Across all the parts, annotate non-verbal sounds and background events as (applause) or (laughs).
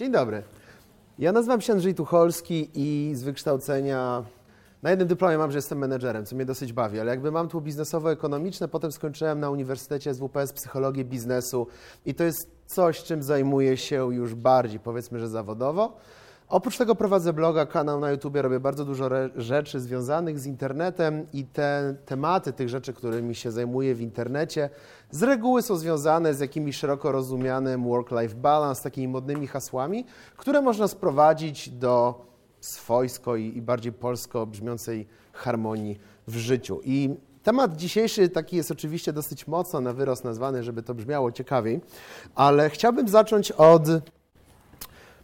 Dzień dobry. Ja nazywam się Andrzej Tucholski i z wykształcenia na jednym dyplomie mam, że jestem menedżerem, co mnie dosyć bawi, ale jakby mam tu biznesowo-ekonomiczne, potem skończyłem na Uniwersytecie SWPS psychologię biznesu i to jest coś, czym zajmuję się już bardziej, powiedzmy, że zawodowo. Oprócz tego prowadzę bloga, kanał na YouTube, robię bardzo dużo rzeczy związanych z internetem i te tematy tych rzeczy, którymi się zajmuję w internecie, z reguły są związane z jakimś szeroko rozumianym work-life balance, takimi modnymi hasłami, które można sprowadzić do swojsko i, i bardziej polsko brzmiącej harmonii w życiu. I Temat dzisiejszy taki jest oczywiście dosyć mocno na wyrost nazwany, żeby to brzmiało ciekawiej, ale chciałbym zacząć od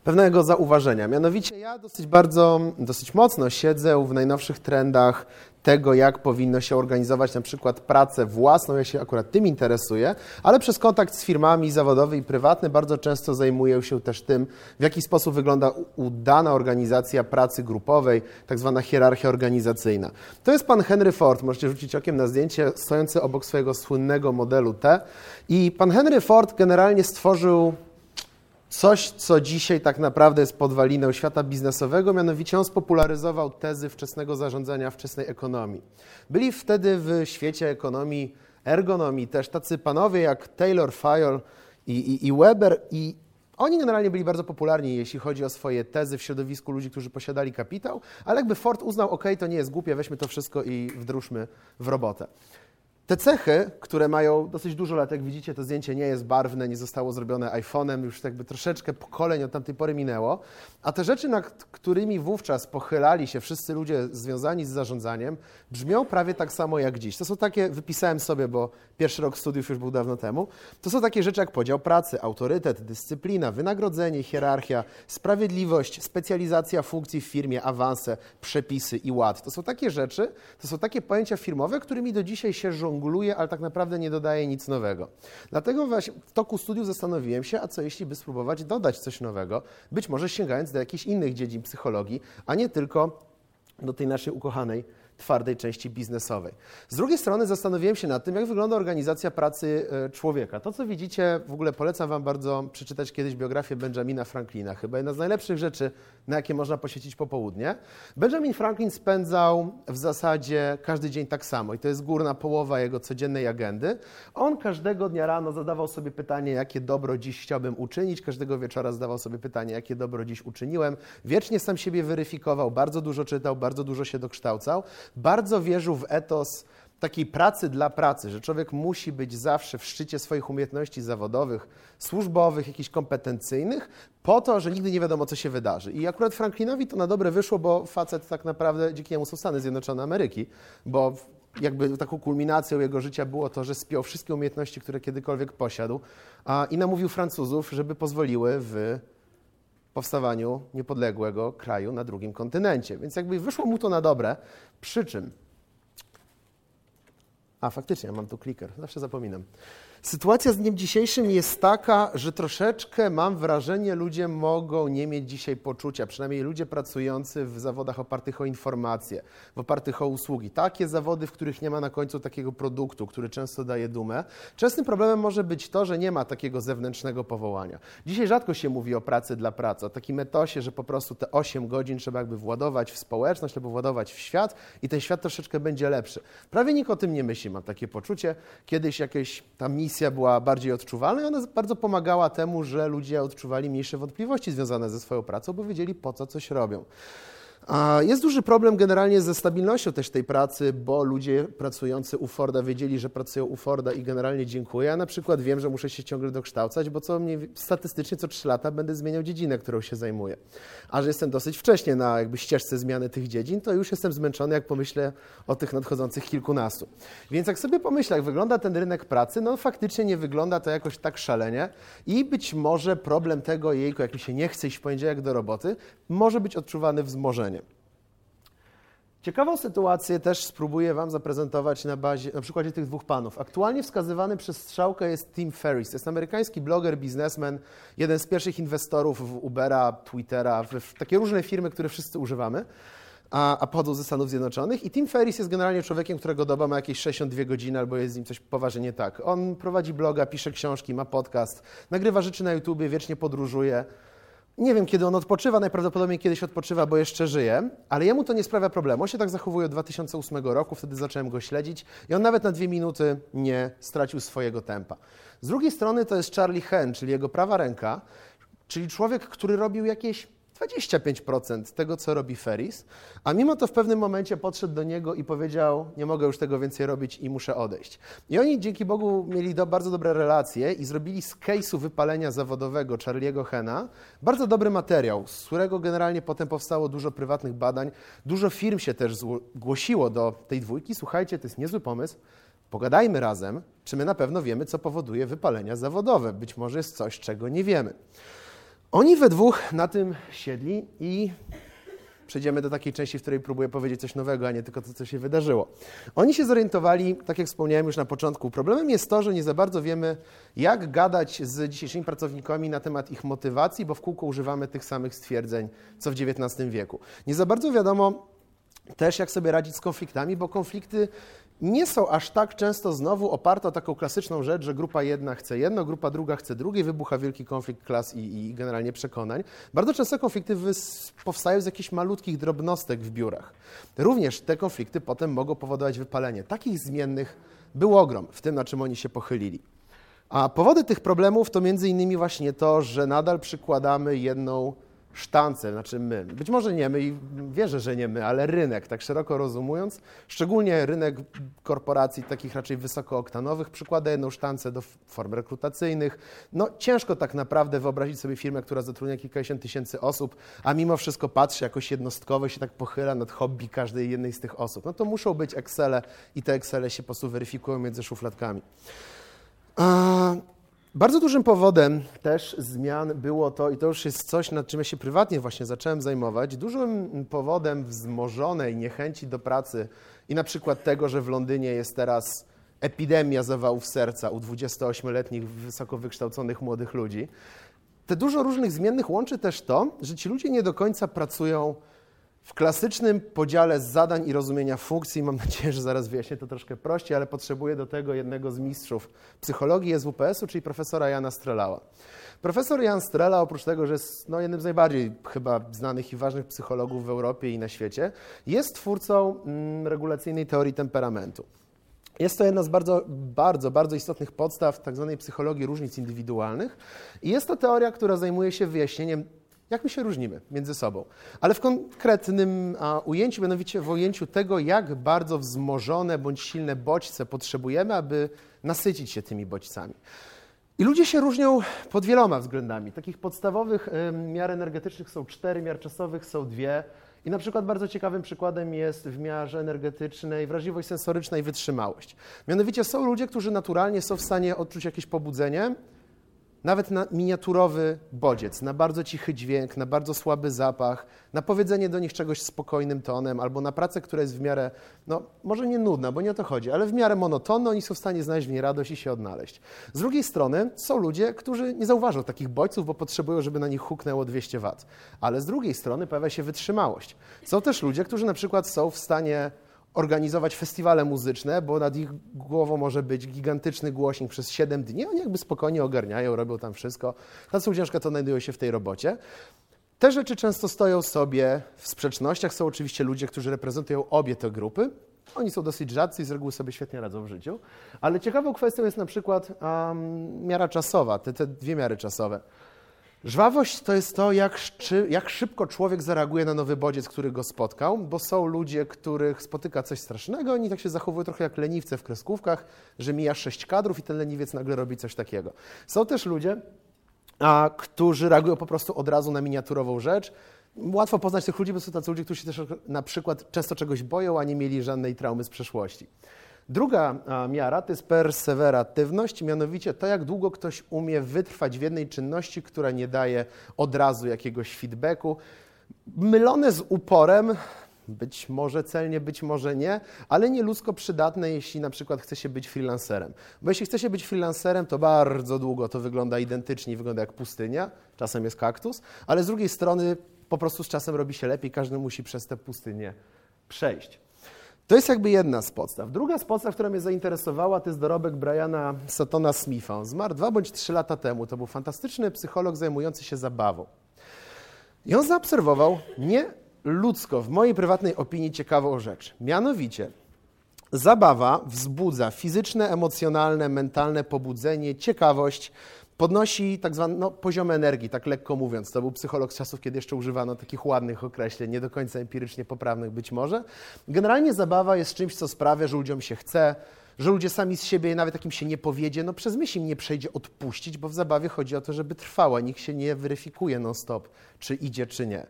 pewnego zauważenia. Mianowicie ja dosyć bardzo, dosyć mocno siedzę w najnowszych trendach tego, jak powinno się organizować na przykład pracę własną. Ja się akurat tym interesuję, ale przez kontakt z firmami zawodowy i prywatny bardzo często zajmuję się też tym, w jaki sposób wygląda udana organizacja pracy grupowej, tak zwana hierarchia organizacyjna. To jest pan Henry Ford, możecie rzucić okiem na zdjęcie, stojący obok swojego słynnego modelu T. I pan Henry Ford generalnie stworzył coś, co dzisiaj tak naprawdę jest podwaliną świata biznesowego, mianowicie on spopularyzował tezy wczesnego zarządzania, wczesnej ekonomii. Byli wtedy w świecie ekonomii, ergonomii też tacy panowie jak Taylor, Fayol i, i, i Weber i oni generalnie byli bardzo popularni, jeśli chodzi o swoje tezy w środowisku ludzi, którzy posiadali kapitał, ale jakby Ford uznał, ok, to nie jest głupie, weźmy to wszystko i wdróżmy w robotę. Te cechy, które mają dosyć dużo lat, jak widzicie, to zdjęcie nie jest barwne, nie zostało zrobione iPhone'em, już jakby troszeczkę pokoleń od tamtej pory minęło, a te rzeczy, nad którymi wówczas pochylali się wszyscy ludzie związani z zarządzaniem, brzmią prawie tak samo jak dziś. To są takie, wypisałem sobie, bo pierwszy rok studiów już był dawno temu, to są takie rzeczy jak podział pracy, autorytet, dyscyplina, wynagrodzenie, hierarchia, sprawiedliwość, specjalizacja funkcji w firmie, awanse, przepisy i ład. To są takie rzeczy, to są takie pojęcia firmowe, którymi do dzisiaj się żongluje żongluje, ale tak naprawdę nie dodaje nic nowego. Dlatego właśnie w toku studiów zastanowiłem się, a co jeśli by spróbować dodać coś nowego, być może sięgając do jakichś innych dziedzin psychologii, a nie tylko do tej naszej ukochanej twardej części biznesowej. Z drugiej strony zastanowiłem się nad tym, jak wygląda organizacja pracy e, człowieka. To, co widzicie, w ogóle polecam Wam bardzo przeczytać kiedyś biografię Benjamina Franklina, chyba jedna z najlepszych rzeczy, na jakie można poświęcić popołudnie. Benjamin Franklin spędzał w zasadzie każdy dzień tak samo i to jest górna połowa jego codziennej agendy. On każdego dnia rano zadawał sobie pytanie, jakie dobro dziś chciałbym uczynić, każdego wieczora zadawał sobie pytanie, jakie dobro dziś uczyniłem. Wiecznie sam siebie weryfikował, bardzo dużo czytał, bardzo dużo się dokształcał bardzo wierzył w etos takiej pracy dla pracy, że człowiek musi być zawsze w szczycie swoich umiejętności zawodowych, służbowych, jakichś kompetencyjnych, po to, że nigdy nie wiadomo, co się wydarzy. I akurat Franklinowi to na dobre wyszło, bo facet tak naprawdę, dzięki niemu są Stany Zjednoczone Ameryki, bo jakby taką kulminacją jego życia było to, że spiął wszystkie umiejętności, które kiedykolwiek posiadł a, i namówił Francuzów, żeby pozwoliły w powstawaniu niepodległego kraju na drugim kontynencie. Więc jakby wyszło mu to na dobre, przy czym... A, faktycznie, mam tu kliker, zawsze zapominam. Sytuacja z dniem dzisiejszym jest taka, że troszeczkę mam wrażenie, ludzie mogą nie mieć dzisiaj poczucia, przynajmniej ludzie pracujący w zawodach opartych o informacje, w opartych o usługi. Takie zawody, w których nie ma na końcu takiego produktu, który często daje dumę. Częstym problemem może być to, że nie ma takiego zewnętrznego powołania. Dzisiaj rzadko się mówi o pracy dla pracy, o takim etosie, że po prostu te 8 godzin trzeba jakby władować w społeczność albo władować w świat i ten świat troszeczkę będzie lepszy. Prawie nikt o tym nie myśli, mam takie poczucie. Kiedyś jakieś tam misja była bardziej odczuwalna i ona bardzo pomagała temu, że ludzie odczuwali mniejsze wątpliwości związane ze swoją pracą, bo wiedzieli po co coś robią. Jest duży problem generalnie ze stabilnością też tej pracy, bo ludzie pracujący u Forda wiedzieli, że pracują u Forda i generalnie dziękuję. Ja na przykład wiem, że muszę się ciągle dokształcać, bo co mnie, statystycznie co 3 lata będę zmieniał dziedzinę, którą się zajmuję. A że jestem dosyć wcześnie na jakby ścieżce zmiany tych dziedzin, to już jestem zmęczony, jak pomyślę o tych nadchodzących kilkunastu. Więc jak sobie pomyślę, jak wygląda ten rynek pracy, no faktycznie nie wygląda to jakoś tak szalenie i być może problem tego, jejku, jak mi się nie chce iść w poniedziałek do roboty, może być odczuwany wzmożeniem. Ciekawą sytuację też spróbuję Wam zaprezentować na, bazie, na przykładzie tych dwóch panów. Aktualnie wskazywany przez strzałkę jest Tim Ferriss. To jest amerykański bloger, biznesmen, jeden z pierwszych inwestorów w Ubera, Twittera, w, takie różne firmy, które wszyscy używamy, a, a pochodzą ze Stanów Zjednoczonych. I Tim Ferriss jest generalnie człowiekiem, którego doba ma jakieś 62 godziny albo jest z nim coś poważnie nie tak. On prowadzi bloga, pisze książki, ma podcast, nagrywa rzeczy na YouTubie, wiecznie podróżuje Nie wiem, kiedy on odpoczywa, najprawdopodobniej kiedyś odpoczywa, bo jeszcze żyje, ale jemu to nie sprawia problemu. On się tak zachowuje od 2008 roku, wtedy zacząłem go śledzić i on nawet na dwie minuty nie stracił swojego tempa. Z drugiej strony to jest Charlie Hen, czyli jego prawa ręka, czyli człowiek, który robił jakieś 25% tego, co robi Ferris, a mimo to w pewnym momencie podszedł do niego i powiedział: Nie mogę już tego więcej robić i muszę odejść. I oni dzięki Bogu mieli do, bardzo dobre relacje i zrobili z case'u wypalenia zawodowego Charlie'ego Hena bardzo dobry materiał, z którego generalnie potem powstało dużo prywatnych badań. Dużo firm się też zgłosiło do tej dwójki. Słuchajcie, to jest niezły pomysł. Pogadajmy razem, czy my na pewno wiemy, co powoduje wypalenia zawodowe. Być może jest coś, czego nie wiemy. Oni we dwóch na tym siedli i przejdziemy do takiej części, w której próbuję powiedzieć coś nowego, a nie tylko to, co się wydarzyło. Oni się zorientowali, tak jak wspomniałem już na początku, problemem jest to, że nie za bardzo wiemy, jak gadać z dzisiejszymi pracownikami na temat ich motywacji, bo w kółko używamy tych samych stwierdzeń, co w XIX wieku. Nie za bardzo wiadomo też, jak sobie radzić z konfliktami, bo konflikty nie są aż tak często znowu oparte o taką klasyczną rzecz, że grupa jedna chce jedno, grupa druga chce drugie, wybucha wielki konflikt klas i, i generalnie przekonań. Bardzo często konflikty powstają z jakichś malutkich drobnostek w biurach. Również te konflikty potem mogą powodować wypalenie. Takich zmiennych był ogrom w tym, na czym oni się pochylili. A powody tych problemów to między innymi właśnie to, że nadal przykładamy jedną sztance, znaczy my, być może nie my i wierzę, że nie my, ale rynek, tak szeroko rozumując, szczególnie rynek korporacji takich raczej wysokooktanowych przykłada jedną sztancę do form rekrutacyjnych. No ciężko tak naprawdę wyobrazić sobie firmę, która zatrudnia kilkadziesiąt tysięcy osób, a mimo wszystko patrzy jakoś jednostkowo się tak pochyla nad hobby każdej jednej z tych osób. No to muszą być Excele i te Excele się po prostu weryfikują między szufladkami. A bardzo dużym powodem też zmian było to, i to już jest coś, nad czym ja się prywatnie właśnie zacząłem zajmować, dużym powodem wzmożonej niechęci do pracy i na przykład tego, że w Londynie jest teraz epidemia zawałów serca u 28-letnich, wysoko wykształconych młodych ludzi. Te dużo różnych zmiennych łączy też to, że ci ludzie nie do końca pracują w klasycznym podziale zadań i rozumienia funkcji, mam nadzieję, że zaraz wyjaśnię to troszkę prościej, ale potrzebuję do tego jednego z mistrzów psychologii SWPS-u, czyli profesora Jana Strelała. Profesor Jan Strela, oprócz tego, że jest no, jednym z najbardziej chyba znanych i ważnych psychologów w Europie i na świecie, jest twórcą mm, regulacyjnej teorii temperamentu. Jest to jedna z bardzo, bardzo, bardzo istotnych podstaw tzw. Tak psychologii różnic indywidualnych i jest to teoria, która zajmuje się wyjaśnieniem jak my się różnimy między sobą? Ale w konkretnym ujęciu, mianowicie w ujęciu tego, jak bardzo wzmożone bądź silne bodźce potrzebujemy, aby nasycić się tymi bodźcami. I ludzie się różnią pod wieloma względami. Takich podstawowych miar energetycznych są cztery, miar czasowych są dwie. I na przykład bardzo ciekawym przykładem jest w miarze energetycznej wrażliwość sensoryczna i wytrzymałość. Mianowicie są ludzie, którzy naturalnie są w stanie odczuć jakieś pobudzenie, nawet na miniaturowy bodziec, na bardzo cichy dźwięk, na bardzo słaby zapach, na powiedzenie do nich czegoś spokojnym tonem, albo na pracę, która jest w miarę, no może nie nudna, bo nie o to chodzi, ale w miarę monotonna, oni są w stanie znaleźć w niej radość i się odnaleźć. Z drugiej strony są ludzie, którzy nie zauważą takich bodźców, bo potrzebują, żeby na nich huknęło 200 W. Ale z drugiej strony pojawia się wytrzymałość. Są też ludzie, którzy na przykład są w stanie organizować festiwale muzyczne, bo nad ich głową może być gigantyczny głośnik przez 7 dni. Oni jakby spokojnie ogarniają, robią tam wszystko. Tacy ciężko to znajdują się w tej robocie. Te rzeczy często stoją sobie w sprzecznościach. Są oczywiście ludzie, którzy reprezentują obie te grupy. Oni są dosyć rzadcy i z reguły sobie świetnie radzą w życiu. Ale ciekawą kwestią jest na przykład um, miara czasowa, te, te dwie miary czasowe. Żwawość to jest to, jak, jak, szybko człowiek zareaguje na nowy bodziec, który go spotkał, bo są ludzie, których spotyka coś strasznego, oni tak się zachowują trochę jak leniwce w kreskówkach, że mija sześć kadrów i ten leniwiec nagle robi coś takiego. Są też ludzie, a, którzy reagują po prostu od razu na miniaturową rzecz. Łatwo poznać tych ludzi, bo są tacy ludzie, którzy się też na przykład często czegoś boją, a nie mieli żadnej traumy z przeszłości. Druga miara to jest perseweratywność, mianowicie to, jak długo ktoś umie wytrwać w jednej czynności, która nie daje od razu jakiegoś feedbacku. Mylone z uporem, być może celnie, być może nie, ale nie ludzko przydatne, jeśli na przykład chce się być freelancerem. Bo jeśli chce się być freelancerem, to bardzo długo to wygląda identycznie, wygląda jak pustynia, czasem jest kaktus, ale z drugiej strony po prostu z czasem robi się lepiej, każdy musi przez tę pustynię przejść. To jest jakby jedna z podstaw. Druga z podstaw, która mnie zainteresowała, to jest dorobek Briana Satona Smitha. On zmarł dwa bądź trzy lata temu. To był fantastyczny psycholog zajmujący się zabawą. I on zaobserwował nie ludzko, w mojej prywatnej opinii, ciekawą rzecz. Mianowicie, zabawa wzbudza fizyczne, emocjonalne, mentalne pobudzenie, ciekawość, podnosi tak zwany no, poziom energii, tak lekko mówiąc. To był psycholog z czasów, kiedy jeszcze używano takich ładnych określeń, nie do końca empirycznie poprawnych być może. Generalnie zabawa jest czymś, co sprawia, że ludziom się chce, że ludzie sami z siebie, nawet jak im się nie powiedzie, no przez myśl im nie przejdzie odpuścić, bo w zabawie chodzi o to, żeby trwała. Nikt się nie weryfikuje non-stop, czy idzie, czy nie.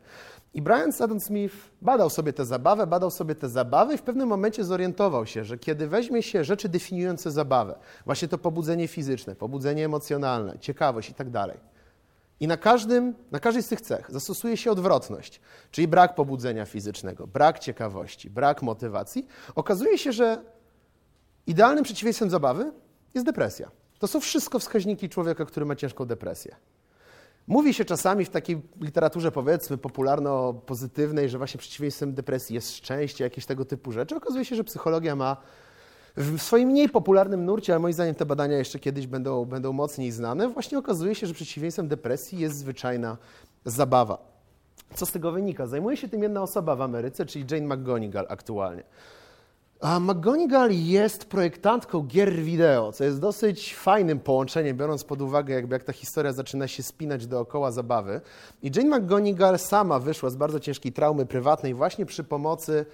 I Brian Sutton Smith badał sobie tę zabawę, badał sobie te zabawy i w pewnym momencie zorientował się, że kiedy weźmie się rzeczy definiujące zabawę, właśnie to pobudzenie fizyczne, pobudzenie emocjonalne, ciekawość i tak dalej, i na, każdym, na każdej z tych cech zastosuje się odwrotność, czyli brak pobudzenia fizycznego, brak ciekawości, brak motywacji, okazuje się, że idealnym przeciwieństwem zabawy jest depresja. To są wszystko wskaźniki człowieka, który ma ciężką depresję. Mówi się czasami w takiej literaturze, powiedzmy, popularno-pozytywnej, że właśnie przeciwieństwem depresji jest szczęście, jakieś tego typu rzeczy. Okazuje się, że psychologia ma w swoim mniej popularnym nurcie, ale moim zdaniem te badania jeszcze kiedyś będą, będą mocniej znane, właśnie okazuje się, że przeciwieństwem depresji jest zwyczajna zabawa. Co z tego wynika? Zajmuje się tym jedna osoba w Ameryce, czyli Jane McGonigal aktualnie. A McGonigal jest projektantką gier wideo, co jest dosyć fajnym połączeniem, biorąc pod uwagę, jakby jak ta historia zaczyna się spinać dookoła zabawy. I Jane McGonigal sama wyszła z bardzo ciężkiej traumy prywatnej właśnie przy pomocy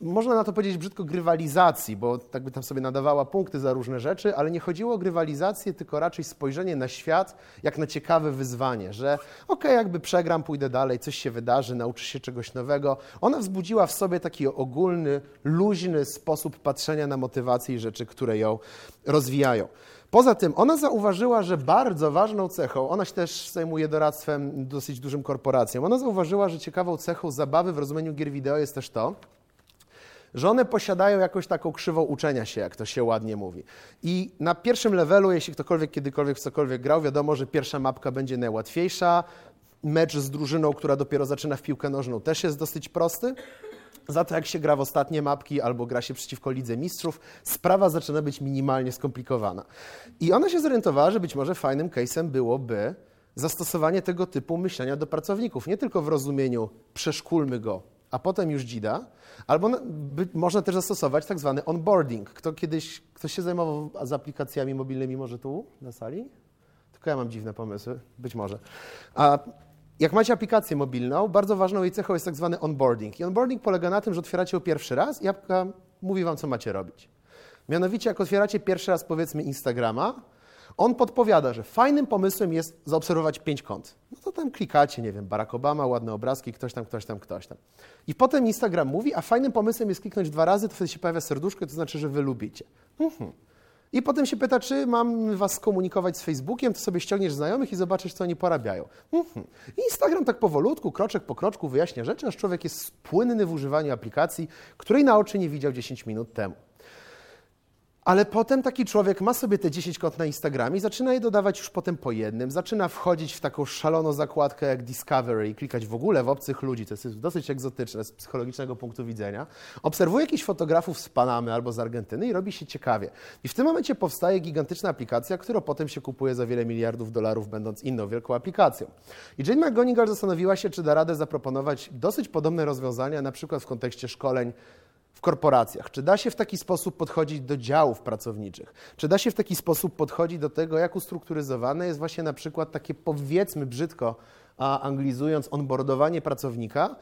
można na to powiedzieć brzydko, grywalizacji, bo tak by tam sobie nadawała punkty za różne rzeczy, ale nie chodziło o grywalizację, tylko raczej spojrzenie na świat jak na ciekawe wyzwanie, że okej, okay, jakby przegram, pójdę dalej, coś się wydarzy, nauczysz się czegoś nowego. Ona wzbudziła w sobie taki ogólny, luźny sposób patrzenia na motywację i rzeczy, które ją rozwijają. Poza tym ona zauważyła, że bardzo ważną cechą, ona się też zajmuje doradztwem dosyć dużym korporacjom, ona zauważyła, że ciekawą cechą zabawy w rozumieniu gier wideo jest też to, że one posiadają jakąś taką krzywą uczenia się, jak to się ładnie mówi. I na pierwszym levelu, jeśli ktokolwiek kiedykolwiek w cokolwiek grał, wiadomo, że pierwsza mapka będzie najłatwiejsza. Mecz z drużyną, która dopiero zaczyna w piłkę nożną, też jest dosyć prosty. Za to, jak się gra w ostatnie mapki albo gra się przeciwko Lidze Mistrzów, sprawa zaczyna być minimalnie skomplikowana. I ona się zorientowała, że być może fajnym case'em byłoby zastosowanie tego typu myślenia do pracowników. Nie tylko w rozumieniu przeszkulmy go, a potem już dzida, albo by, można też zastosować tak zwany onboarding. Kto kiedyś, ktoś się zajmował z aplikacjami mobilnymi może tu na sali? Tylko ja mam dziwne pomysły, być może. A jak macie aplikację mobilną, bardzo ważną jej cechą jest tak zwany onboarding. I onboarding polega na tym, że otwieracie ją pierwszy raz i apka mówi wam, co macie robić. Mianowicie, jak otwieracie pierwszy raz, powiedzmy, Instagrama, on podpowiada, że fajnym pomysłem jest zaobserwować pięć kont. No to tam klikacie, nie wiem, Barack Obama, ładne obrazki, ktoś tam, ktoś tam, ktoś tam. I potem Instagram mówi, a fajnym pomysłem jest kliknąć dwa razy, to wtedy się pojawia serduszko, to znaczy, że wy lubicie. Mhm. I potem się pyta, czy mam was skomunikować z Facebookiem, to sobie ściągniesz znajomych i zobaczysz, co oni porabiają. Mhm. Instagram tak powolutku, kroczek po kroczku wyjaśnia rzeczy, aż człowiek jest płynny w używaniu aplikacji, której na oczy nie widział 10 minut temu. Ale potem taki człowiek ma sobie te 10 kont na Instagramie i zaczyna je dodawać już potem po jednym, zaczyna wchodzić w taką szaloną zakładkę jak Discovery i klikać w ogóle w obcych ludzi, to jest dosyć egzotyczne z psychologicznego punktu widzenia. Obserwuje jakichś fotografów z Panamy albo z Argentyny i robi się ciekawie. I w tym momencie powstaje gigantyczna aplikacja, którą potem się kupuje za wiele miliardów dolarów, będąc inną wielką aplikacją. I Jane McGonigal zastanowiła się, czy da radę zaproponować dosyć podobne rozwiązania, na przykład w kontekście szkoleń w korporacjach? Czy da się w taki sposób podchodzić do działów pracowniczych? Czy da się w taki sposób podchodzić do tego, jak ustrukturyzowane jest właśnie na przykład takie, powiedzmy brzydko, a anglizując, onboardowanie pracownika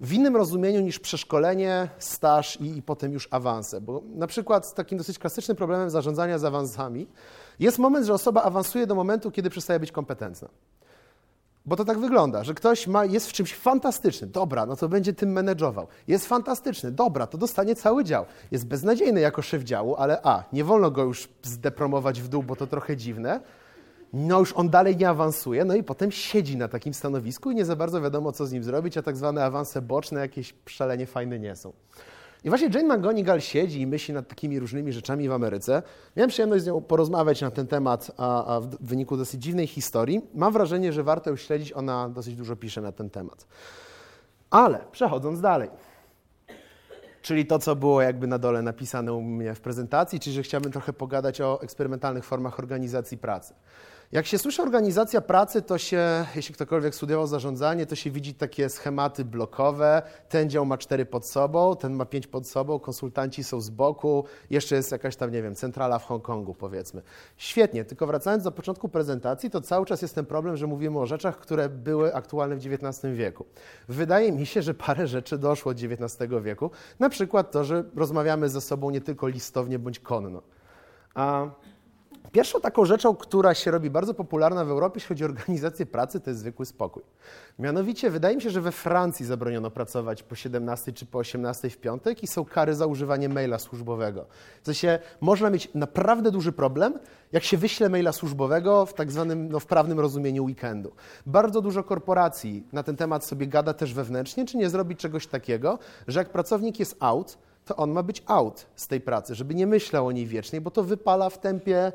w innym rozumieniu niż przeszkolenie, staż i, i potem już awanse? Bo na przykład z takim dosyć klasycznym problemem zarządzania z awansami jest moment, że osoba awansuje do momentu, kiedy przestaje być kompetentna. Bo to tak wygląda, że ktoś ma, jest w czymś fantastyczny, dobra, no to będzie tym menedżował. Jest fantastyczny, dobra, to dostanie cały dział. Jest beznadziejny jako szef działu, ale a, nie wolno go już zdepromować w dół, bo to trochę dziwne. No już on dalej nie awansuje, no i potem siedzi na takim stanowisku i nie za bardzo wiadomo, co z nim zrobić, a tak zwane awanse boczne jakieś szalenie fajne nie są. I właśnie Jane McGonigal siedzi i myśli nad takimi różnymi rzeczami w Ameryce. Miałem przyjemność z nią porozmawiać na ten temat, a, a w wyniku dosyć dziwnej historii. Mam wrażenie, że warto ją śledzić, ona dosyć dużo pisze na ten temat. Ale przechodząc dalej, czyli to, co było jakby na dole napisane u mnie w prezentacji, czyli że chciałbym trochę pogadać o eksperymentalnych formach organizacji pracy. Jak się słyszy organizacja pracy, to się, jeśli ktokolwiek studiował zarządzanie, to się widzi takie schematy blokowe. Ten dział ma cztery pod sobą, ten ma pięć pod sobą, konsultanci są z boku, jeszcze jest jakaś tam, nie wiem, centrala w Hongkongu, powiedzmy. Świetnie, tylko wracając do początku prezentacji, to cały czas jest ten problem, że mówimy o rzeczach, które były aktualne w XIX wieku. Wydaje mi się, że parę rzeczy doszło od XIX wieku, na przykład to, że rozmawiamy ze sobą nie tylko listownie bądź konno. A Pierwszą taką rzeczą, która się robi bardzo popularna w Europie, jeśli chodzi o organizację pracy, to jest zwykły spokój. Mianowicie, wydaje mi się, że we Francji zabroniono pracować po 17 czy po 18 w piątek i są kary za używanie maila służbowego. W sensie, można mieć naprawdę duży problem, jak się wyśle maila służbowego w tak zwanym, no, w prawnym rozumieniu weekendu. Bardzo dużo korporacji na ten temat sobie gada też wewnętrznie, czy nie zrobić czegoś takiego, że jak pracownik jest out, to on ma być out z tej pracy, żeby nie myślał o niej wiecznie, bo to wypala w tempie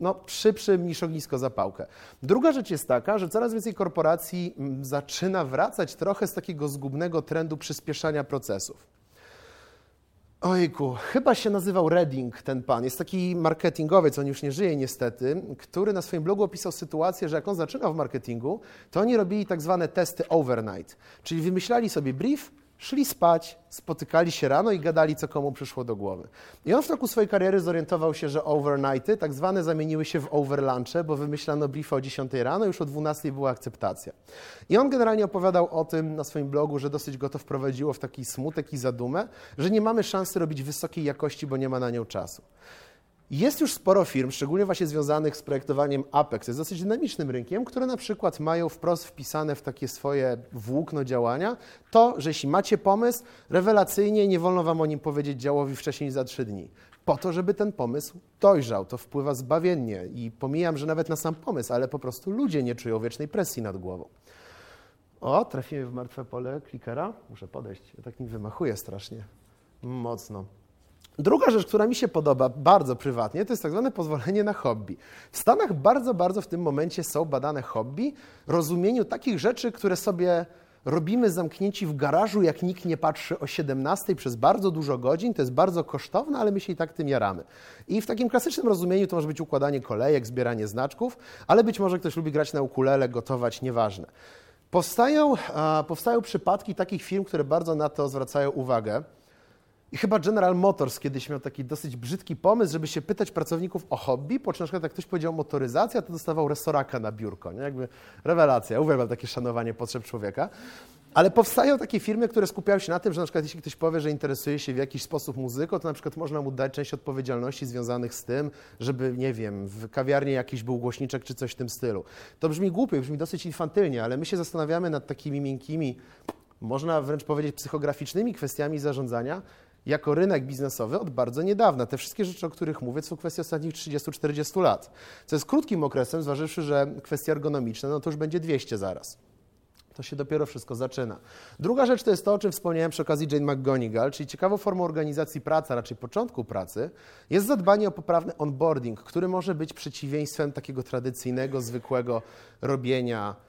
no, szybszym niż ognisko zapałkę. Druga rzecz jest taka, że coraz więcej korporacji mm, zaczyna wracać trochę z takiego zgubnego trendu przyspieszania procesów. Ojku, chyba się nazywał Redding ten pan. Jest taki marketingowiec, on już nie żyje niestety, który na swoim blogu opisał sytuację, że jak on zaczynał w marketingu, to oni robili tak zwane testy overnight. Czyli wymyślali sobie brief, Szli spać, spotykali się rano i gadali, co komu przyszło do głowy. I on w toku swojej kariery zorientował się, że overnighty tak zwane zamieniły się w overlunche, bo wymyślano briefy o 10 rano, już o 12 była akceptacja. I on generalnie opowiadał o tym na swoim blogu, że dosyć go to wprowadziło w taki smutek i zadumę, że nie mamy szansy robić wysokiej jakości, bo nie ma na nią czasu. Jest już sporo firm, szczególnie właśnie związanych z projektowaniem Apex, jest dosyć dynamicznym rynkiem, które na przykład mają wprost wpisane w takie swoje włókno działania to, że jeśli macie pomysł, rewelacyjnie nie wolno wam o nim powiedzieć działowi wcześniej za trzy dni. Po to, żeby ten pomysł dojrzał, to wpływa zbawiennie i pomijam, że nawet na sam pomysł, ale po prostu ludzie nie czują wiecznej presji nad głową. O, trafiłem w martwe pole klikera. Muszę podejść, ja tak nim wymachuję strasznie. Mocno. Druga rzecz, która mi się podoba bardzo prywatnie, to jest tak zwane pozwolenie na hobby. W Stanach bardzo, bardzo w tym momencie są badane hobby, rozumieniu takich rzeczy, które sobie robimy zamknięci w garażu, jak nikt nie patrzy o 17 przez bardzo dużo godzin. To jest bardzo kosztowne, ale my się i tak tym jaramy. I w takim klasycznym rozumieniu to może być układanie kolejek, zbieranie znaczków, ale być może ktoś lubi grać na ukulele, gotować, nieważne. Powstają, powstają przypadki takich firm, które bardzo na to zwracają uwagę. I chyba General Motors kiedyś miał taki dosyć brzydki pomysł, żeby się pytać pracowników o hobby, po czym na przykład jak ktoś powiedział motoryzacja, to dostawał resoraka na biurko. Nie? Jakby rewelacja, uwielbiam takie szanowanie potrzeb człowieka. Ale powstają takie firmy, które skupiają się na tym, że na przykład jeśli ktoś powie, że interesuje się w jakiś sposób muzyką, to na przykład można mu dać część odpowiedzialności związanych z tym, żeby, nie wiem, w kawiarni jakiś był głośniczek czy coś w tym stylu. To brzmi głupio, brzmi dosyć infantylnie, ale my się zastanawiamy nad takimi miękkimi, można wręcz powiedzieć psychograficznymi kwestiami zarządzania, jako rynek biznesowy od bardzo niedawna. Te wszystkie rzeczy, o których mówię, są kwestie ostatnich 30-40 lat, co jest krótkim okresem, zważywszy, że kwestie ergonomiczne, no to już będzie 200 zaraz. To się dopiero wszystko zaczyna. Druga rzecz to jest to, o czym wspomniałem przy okazji Jane McGonigal, czyli ciekawą formą organizacji pracy, a raczej początku pracy, jest zadbanie o poprawny onboarding, który może być przeciwieństwem takiego tradycyjnego, zwykłego robienia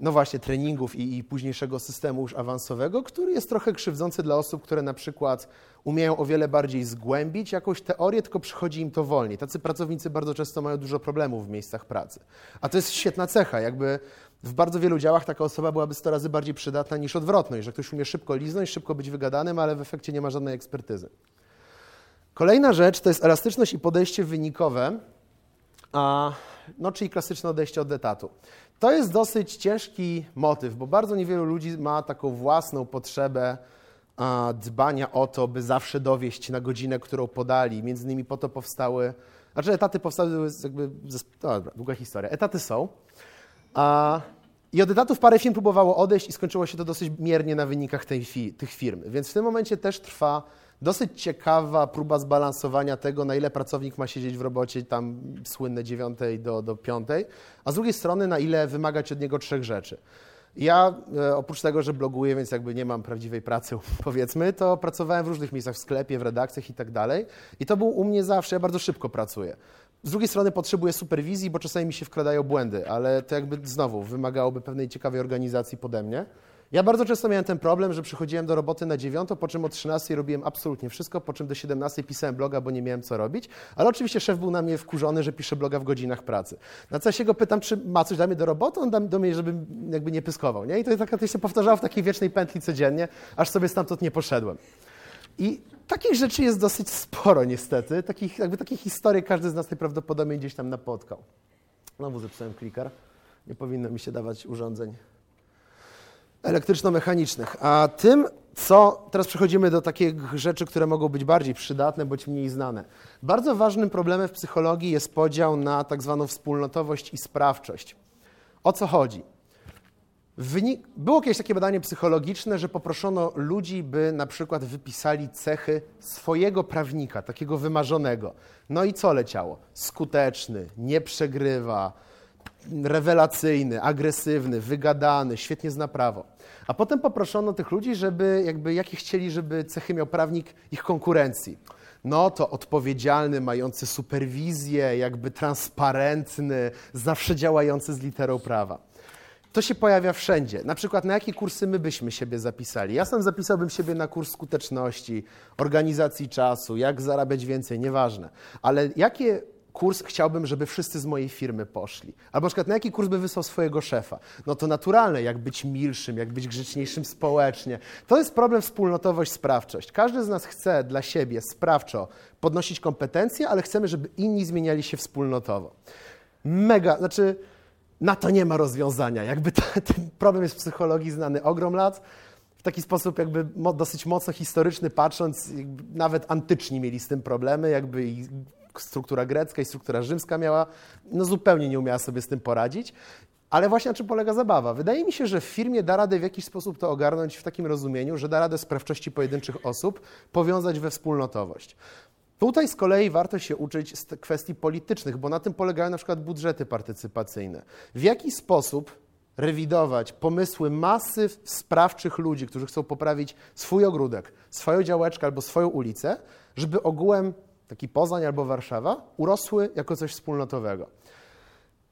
no właśnie, treningów i, i, późniejszego systemu już awansowego, który jest trochę krzywdzący dla osób, które na przykład umieją o wiele bardziej zgłębić jakąś teorię, tylko przychodzi im to wolniej. Tacy pracownicy bardzo często mają dużo problemów w miejscach pracy. A to jest świetna cecha, jakby w bardzo wielu działach taka osoba byłaby 100 razy bardziej przydatna niż odwrotność, że ktoś umie szybko liznąć, szybko być wygadanym, ale w efekcie nie ma żadnej ekspertyzy. Kolejna rzecz to jest elastyczność i podejście wynikowe, a, no, czyli klasyczne odejście od etatu. To jest dosyć ciężki motyw, bo bardzo niewielu ludzi ma taką własną potrzebę dbania o to, by zawsze dowieść na godzinę, którą podali. Między innymi po to powstały, znaczy etaty powstały, jakby, no dobra, długa historia. Etaty są. I od etatów parę firm próbowało odejść i skończyło się to dosyć miernie na wynikach tej, tych firm. Więc w tym momencie też trwa dosyć ciekawa próba zbalansowania tego, na ile pracownik ma siedzieć w robocie tam słynne 9 do, do 5, a z drugiej strony na ile wymagać od niego trzech rzeczy. Ja e, oprócz tego, że bloguję, więc jakby nie mam prawdziwej pracy, (laughs) powiedzmy, to pracowałem w różnych miejscach, w sklepie, w redakcjach i tak dalej. I to był u mnie zawsze, ja bardzo szybko pracuję. Z drugiej strony potrzebuję superwizji, bo czasami mi się wkradają błędy, ale to jakby znowu wymagałoby pewnej ciekawej organizacji pode mnie. Ja bardzo często miałem ten problem, że przychodziłem do roboty na dziewiątą, po czym o 13 robiłem absolutnie wszystko, po czym do 17 pisałem bloga, bo nie miałem co robić, ale oczywiście szef był na mnie wkurzony, że piszę bloga w godzinach pracy. Na co ja się go pytam, czy ma coś dla mnie do roboty, on da do mnie, żebym jakby nie pyskował, nie? I to, tak, to się powtarzało w takiej wiecznej pętli codziennie, aż sobie stamtąd nie poszedłem. I takich rzeczy jest dosyć sporo niestety, takich, jakby takich historii każdy z nas najprawdopodobniej gdzieś tam napotkał. Znowu zepsułem kliker, nie powinno mi się dawać urządzeń elektryczno-mechanicznych. A tym, co teraz przechodzimy do takich rzeczy, które mogą być bardziej przydatne bądź mniej znane. Bardzo ważnym problemem w psychologii jest podział na tak zwaną wspólnotowość i sprawczość. O co chodzi? Wynik... Było kiedyś takie badanie psychologiczne, że poproszono ludzi, by na przykład wypisali cechy swojego prawnika, takiego wymarzonego. No i co leciało? Skuteczny, nie przegrywa, rewelacyjny, agresywny, wygadany, świetnie zna prawo. A potem poproszono tych ludzi, żeby jakby jakie chcieli, żeby cechy miał prawnik ich konkurencji. No to odpowiedzialny, mający superwizję, jakby transparentny, zawsze działający z literą prawa. To się pojawia wszędzie. Na przykład na jakie kursy my byśmy siebie zapisali? Ja sam zapisałbym siebie na kurs skuteczności, organizacji czasu, jak zarabiać więcej, nieważne. Ale jakie kurs chciałbym, żeby wszyscy z mojej firmy poszli. Albo na przykład na jaki kurs by wysłał swojego szefa? No to naturalne, jak być milszym, jak być grzeczniejszym społecznie. To jest problem wspólnotowość, sprawczość. Każdy z nas chce dla siebie sprawczo podnosić kompetencje, ale chcemy, żeby inni zmieniali się wspólnotowo. Mega, znaczy na to nie ma rozwiązania. Jakby to, (laughs) ten problem jest w psychologii znany ogrom lat. W taki sposób jakby dosyć mocno historyczny patrząc, nawet antyczni mieli z tym problemy, jakby struktura grecka i struktura rzymska miała, no zupełnie nie umiała sobie z tym poradzić. Ale właśnie na czym polega zabawa? Wydaje mi się, że w firmie da radę w jakiś sposób to ogarnąć w takim rozumieniu, że da radę sprawczości pojedynczych osób powiązać we wspólnotowość. Tutaj z kolei warto się uczyć z kwestii politycznych, bo na tym polegają na przykład budżety partycypacyjne. W jaki sposób rewidować pomysły masy sprawczych ludzi, którzy chcą poprawić swój ogródek, swoją działeczkę albo swoją ulicę, żeby ogółem taki Poznań albo Warszawa, urosły jako coś wspólnotowego.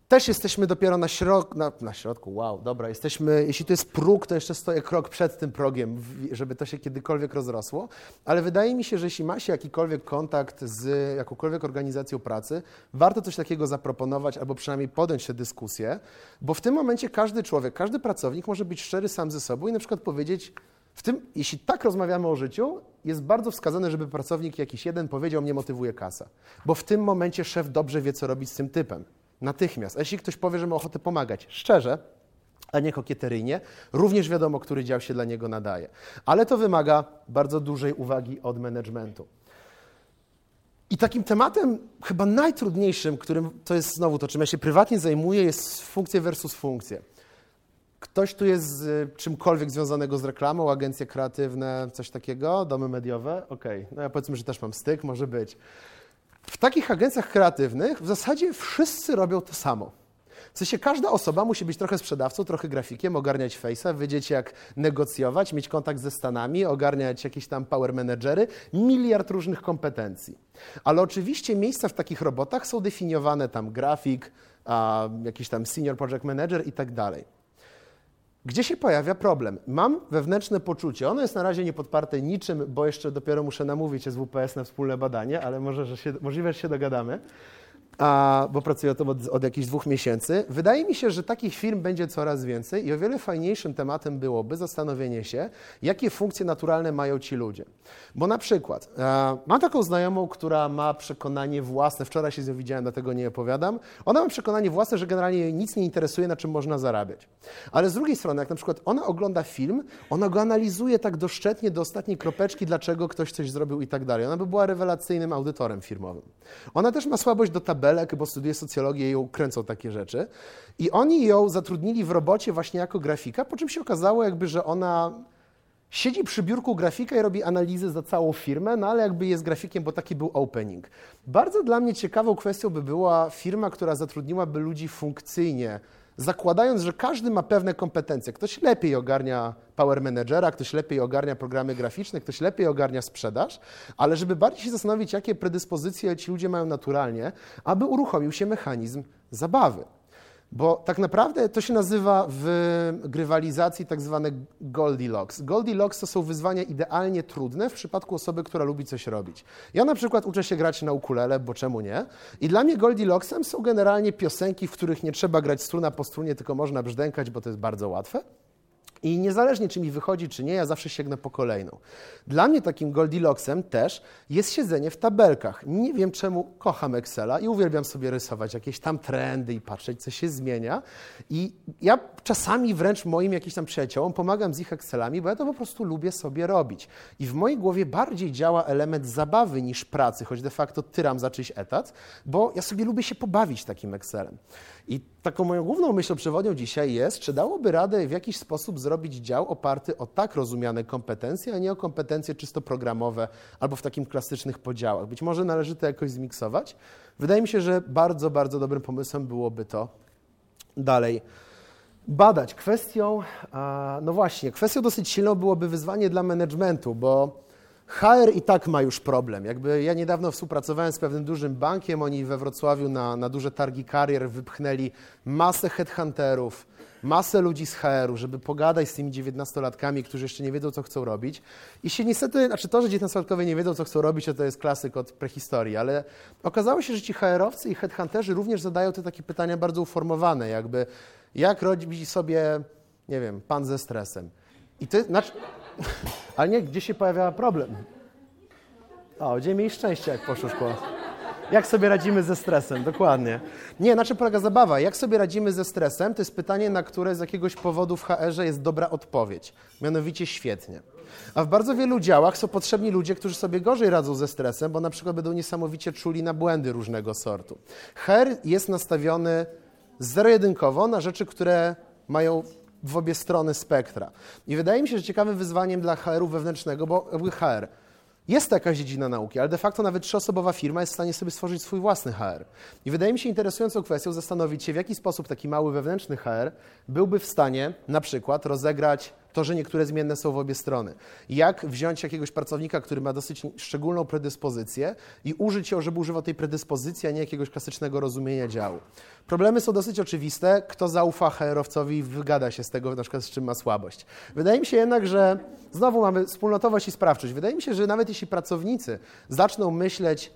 Też jesteśmy dopiero na, na, na środku, wow, dobra, jesteśmy, jeśli to jest próg, to jeszcze stoję krok przed tym progiem, żeby to się kiedykolwiek rozrosło, ale wydaje mi się, że jeśli ma się jakikolwiek kontakt z jakąkolwiek organizacją pracy, warto coś takiego zaproponować albo przynajmniej podjąć tę dyskusję, bo w tym momencie każdy człowiek, każdy pracownik może być szczery sam ze sobą i na przykład powiedzieć, w tym, jeśli tak rozmawiamy o życiu, jest bardzo wskazane, żeby pracownik jakiś jeden powiedział, mnie motywuje kasa. Bo w tym momencie szef dobrze wie, co robić z tym typem. Natychmiast. A jeśli ktoś powie, że ma ochotę pomagać, szczerze, a nie kokieteryjnie, również wiadomo, który dział się dla niego nadaje. Ale to wymaga bardzo dużej uwagi od managementu. I takim tematem chyba najtrudniejszym, którym to jest znowu to, czym ja się prywatnie zajmuję, jest funkcje versus funkcje. Ktoś tu jest z y, czymkolwiek związanego z reklamą, agencje kreatywne, coś takiego, domy mediowe? Okej, okay. no ja powiedzmy, że też mam styk, może być. W takich agencjach kreatywnych w zasadzie wszyscy robią to samo. W sensie każda osoba musi być trochę sprzedawcą, trochę grafikiem, ogarniać face'a, wiedzieć jak negocjować, mieć kontakt ze Stanami, ogarniać jakieś tam power managery, miliard różnych kompetencji. Ale oczywiście miejsca w takich robotach są definiowane tam grafik, a, jakiś tam senior project manager i tak dalej. Gdzie się pojawia problem? Mam wewnętrzne poczucie, ono jest na razie niepodparte niczym, bo jeszcze dopiero muszę namówić SWPS na wspólne badanie, ale może, że się, możliwe, że się dogadamy a, bo pracuję tam od, od jakichś dwóch miesięcy. Wydaje mi się, że takich firm będzie coraz więcej i o wiele fajniejszym tematem byłoby zastanowienie się, jakie funkcje naturalne mają ci ludzie. Bo na przykład, a, mam taką znajomą, która ma przekonanie własne, wczoraj się z nią widziałem, dlatego nie opowiadam, ona ma przekonanie własne, że generalnie jej nic nie interesuje, na czym można zarabiać. Ale z drugiej strony, jak na przykład ona ogląda film, ona go analizuje tak doszczętnie do ostatniej kropeczki, dlaczego ktoś coś zrobił i tak dalej. Ona by była rewelacyjnym audytorem firmowym. Ona też ma słabość do tabeli, Belek, bo studiuje socjologię i ją kręcą takie rzeczy. I oni ją zatrudnili w robocie właśnie jako grafika, po czym się okazało jakby, że ona siedzi przy biurku grafika i robi analizy za całą firmę, no ale jakby jest grafikiem, bo taki był opening. Bardzo dla mnie ciekawą kwestią by była firma, która zatrudniłaby ludzi funkcyjnie, zakładając, że każdy ma pewne kompetencje. Ktoś lepiej ogarnia Power Managera, ktoś lepiej ogarnia programy graficzne, ktoś lepiej ogarnia sprzedaż, ale żeby bardziej się zastanowić, jakie predyspozycje ci ludzie mają naturalnie, aby uruchomił się mechanizm zabawy. Bo tak naprawdę to się nazywa w grywalizacji tak zwane Goldilocks. Goldilocks to są wyzwania idealnie trudne w przypadku osoby, która lubi coś robić. Ja na przykład uczę się grać na ukulele, bo czemu nie? I dla mnie Goldilocksem są generalnie piosenki, w których nie trzeba grać struna po strunie, tylko można brzdękać, bo to jest bardzo łatwe. I niezależnie, czy mi wychodzi, czy nie, ja zawsze sięgnę po kolejną. Dla mnie takim Goldilocksem też jest siedzenie w tabelkach. Nie wiem, czemu kocham Excela i uwielbiam sobie rysować jakieś tam trendy i patrzeć, co się zmienia. I ja czasami wręcz moim jakimś tam przyjaciołom pomagam z ich Excelami, bo ja to po prostu lubię sobie robić. I w mojej głowie bardziej działa element zabawy niż pracy, choć de facto tyram za czyjś etat, bo ja sobie lubię się pobawić takim Excelem. I taką moją główną myślą przewodnią dzisiaj jest, czy dałoby radę w jakiś sposób zrobić dział oparty o tak rozumiane kompetencje, a nie o kompetencje czysto programowe albo w takim klasycznych podziałach. Być może należy to jakoś zmiksować. Wydaje mi się, że bardzo, bardzo dobrym pomysłem byłoby to dalej badać. Kwestią, no właśnie, kwestią dosyć silną byłoby wyzwanie dla managementu, bo HR i tak ma już problem. Jakby ja niedawno współpracowałem z pewnym dużym bankiem, oni we Wrocławiu na, na duże targi karier wypchnęli masę headhunterów, masę ludzi z HR-u, żeby pogadać z tymi dziewiętnastolatkami, którzy jeszcze nie wiedzą, co chcą robić. I się niestety, znaczy to, że dziewiętnastolatkowie nie wiedzą, co chcą robić, to jest klasyk od prehistorii, ale okazało się, że ci HR-owcy i headhunterzy również zadają te takie pytania bardzo uformowane, jakby jak robić sobie, nie wiem, pan ze stresem. I to, znaczy, ale nie, gdzie się pojawia problem? O, gdzie mieli szczęście, jak poszło szkoła. Jak sobie radzimy ze stresem? Dokładnie. Nie, na czym polega zabawa? Jak sobie radzimy ze stresem? To jest pytanie, na które z jakiegoś powodu w HR-ze jest dobra odpowiedź. Mianowicie świetnie. A w bardzo wielu działach są potrzebni ludzie, którzy sobie gorzej radzą ze stresem, bo na przykład będą niesamowicie czuli na błędy różnego sortu. HR jest nastawiony zero-jedynkowo na rzeczy, które mają w obie strony spektra. I wydaje mi się, że ciekawym wyzwaniem dla HR-u wewnętrznego, bo HR jest to jakaś dziedzina nauki, ale de facto nawet trzyosobowa firma jest w stanie sobie stworzyć swój własny HR. I wydaje mi się interesującą kwestią zastanowić się, w jaki sposób taki mały wewnętrzny HR byłby w stanie na przykład rozegrać to, że niektóre zmienne są w obie strony. Jak wziąć jakiegoś pracownika, który ma dosyć szczególną predyspozycję i użyć ją, żeby używał tej predyspozycji, a nie jakiegoś klasycznego rozumienia działu. Problemy są dosyć oczywiste. Kto zaufa HR-owcowi wygada się z tego, na przykład z czym ma słabość. Wydaje mi się jednak, że znowu mamy wspólnotowość i sprawczość. Wydaje mi się, że nawet jeśli pracownicy zaczną myśleć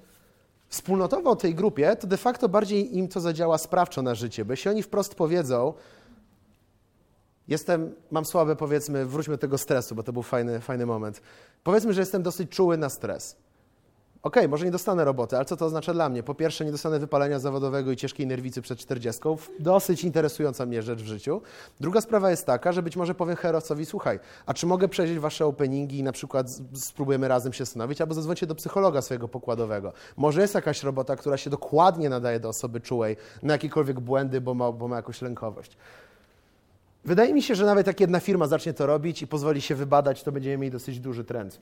wspólnotowo o tej grupie, to de facto bardziej im to zadziała sprawczo na życie, bo jeśli oni wprost powiedzą, Jestem, mam słabe, powiedzmy, wróćmy do tego stresu, bo to był fajny, fajny moment. Powiedzmy, że jestem dosyć czuły na stres. Okay, może nie dostanę roboty, ale co to oznacza dla mnie? Po pierwsze, nie dostanę wypalenia zawodowego i ciężkiej nerwicy przed 40. Dosyć interesująca mnie rzecz w życiu. Druga sprawa jest taka, że być może powiem herowcowi, słuchaj, a czy mogę przejrzeć wasze openingi i na przykład spróbujemy razem się zastanowić, albo zadzwońcie do psychologa swojego pokładowego. Może jest jakaś robota, która się dokładnie nadaje do osoby czułej na jakiekolwiek błędy, bo ma, bo ma jakąś lękowość. Wydaje mi się, że nawet jak jedna firma zacznie to robić i pozwoli się wybadać, to będziemy mieli dosyć duży trend.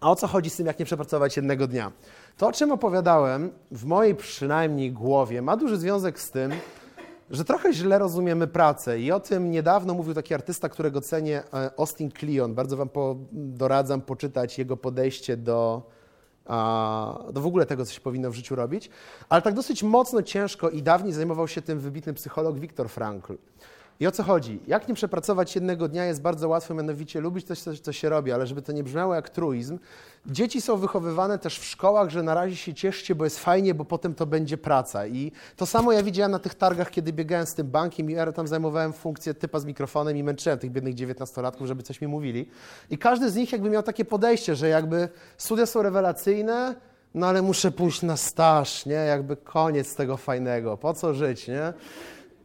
A o co chodzi z tym, jak nie przepracować jednego dnia? To, o czym opowiadałem, w mojej przynajmniej głowie, ma duży związek z tym, że trochę źle rozumiemy pracę. I o tym niedawno mówił taki artysta, którego cenię, e, Austin Kleon. Bardzo Wam po, doradzam poczytać jego podejście do, do w ogóle tego, co się powinno w życiu robić. Ale tak dosyć mocno, ciężko i dawniej zajmował się tym wybitny psycholog Viktor Frankl. I o co chodzi? Jak nie przepracować jednego dnia jest bardzo łatwo, mianowicie lubić coś, co się robi, ale żeby to nie brzmiało jak truizm. Dzieci są wychowywane też w szkołach, że na razie się cieszcie, bo jest fajnie, bo potem to będzie praca. I to samo ja widziałem na tych targach, kiedy biegałem z tym bankiem i ja tam zajmowałem funkcję typa z mikrofonem i męczyłem tych biednych dziewiętnastolatków, żeby coś mi mówili. I każdy z nich jakby miał takie podejście, że jakby studia są rewelacyjne, no ale muszę pójść na staż, nie? Jakby koniec tego fajnego, po co żyć, nie?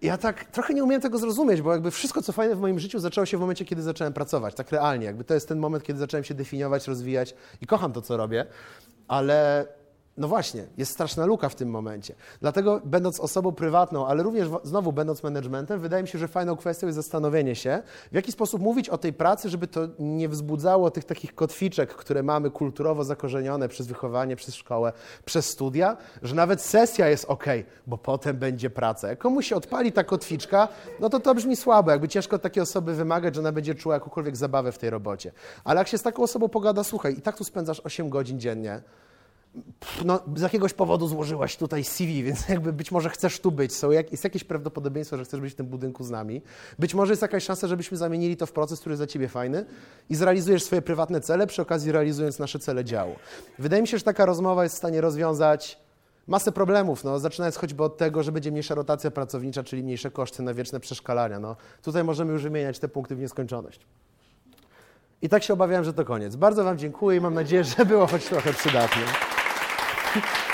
Ja tak trochę nie umiałem tego zrozumieć, bo jakby wszystko, co fajne w moim życiu, zaczęło się w momencie, kiedy zacząłem pracować, tak realnie. Jakby to jest ten moment, kiedy zacząłem się definiować, rozwijać i kocham to, co robię, ale no właśnie, jest straszna luka w tym momencie. Dlatego, będąc osobą prywatną, ale również znowu będąc managementem, wydaje mi się, że fajną kwestią jest zastanowienie się, w jaki sposób mówić o tej pracy, żeby to nie wzbudzało tych takich kotwiczek, które mamy kulturowo zakorzenione przez wychowanie, przez szkołę, przez studia, że nawet sesja jest ok, bo potem będzie praca. Jak komuś się odpali ta kotwiczka, no to to brzmi słabo, jakby ciężko od takiej osoby wymagać, że ona będzie czuła jakąkolwiek zabawę w tej robocie. Ale jak się z taką osobą pogada, słuchaj, i tak tu spędzasz 8 godzin dziennie, no, z jakiegoś powodu złożyłaś tutaj CV, więc jakby być może chcesz tu być. Są jak, jest jakieś prawdopodobieństwo, że chcesz być w tym budynku z nami. Być może jest jakaś szansa, żebyśmy zamienili to w proces, który jest dla Ciebie fajny i zrealizujesz swoje prywatne cele, przy okazji realizując nasze cele działu. Wydaje mi się, że taka rozmowa jest w stanie rozwiązać masę problemów, no, zaczynając choćby od tego, że będzie mniejsza rotacja pracownicza, czyli mniejsze koszty na wieczne przeszkalania. No, tutaj możemy już wymieniać te punkty w nieskończoność. I tak się obawiałem, że to koniec. Bardzo Wam dziękuję i mam nadzieję, że było choć trochę przydatne. Thank (laughs) you.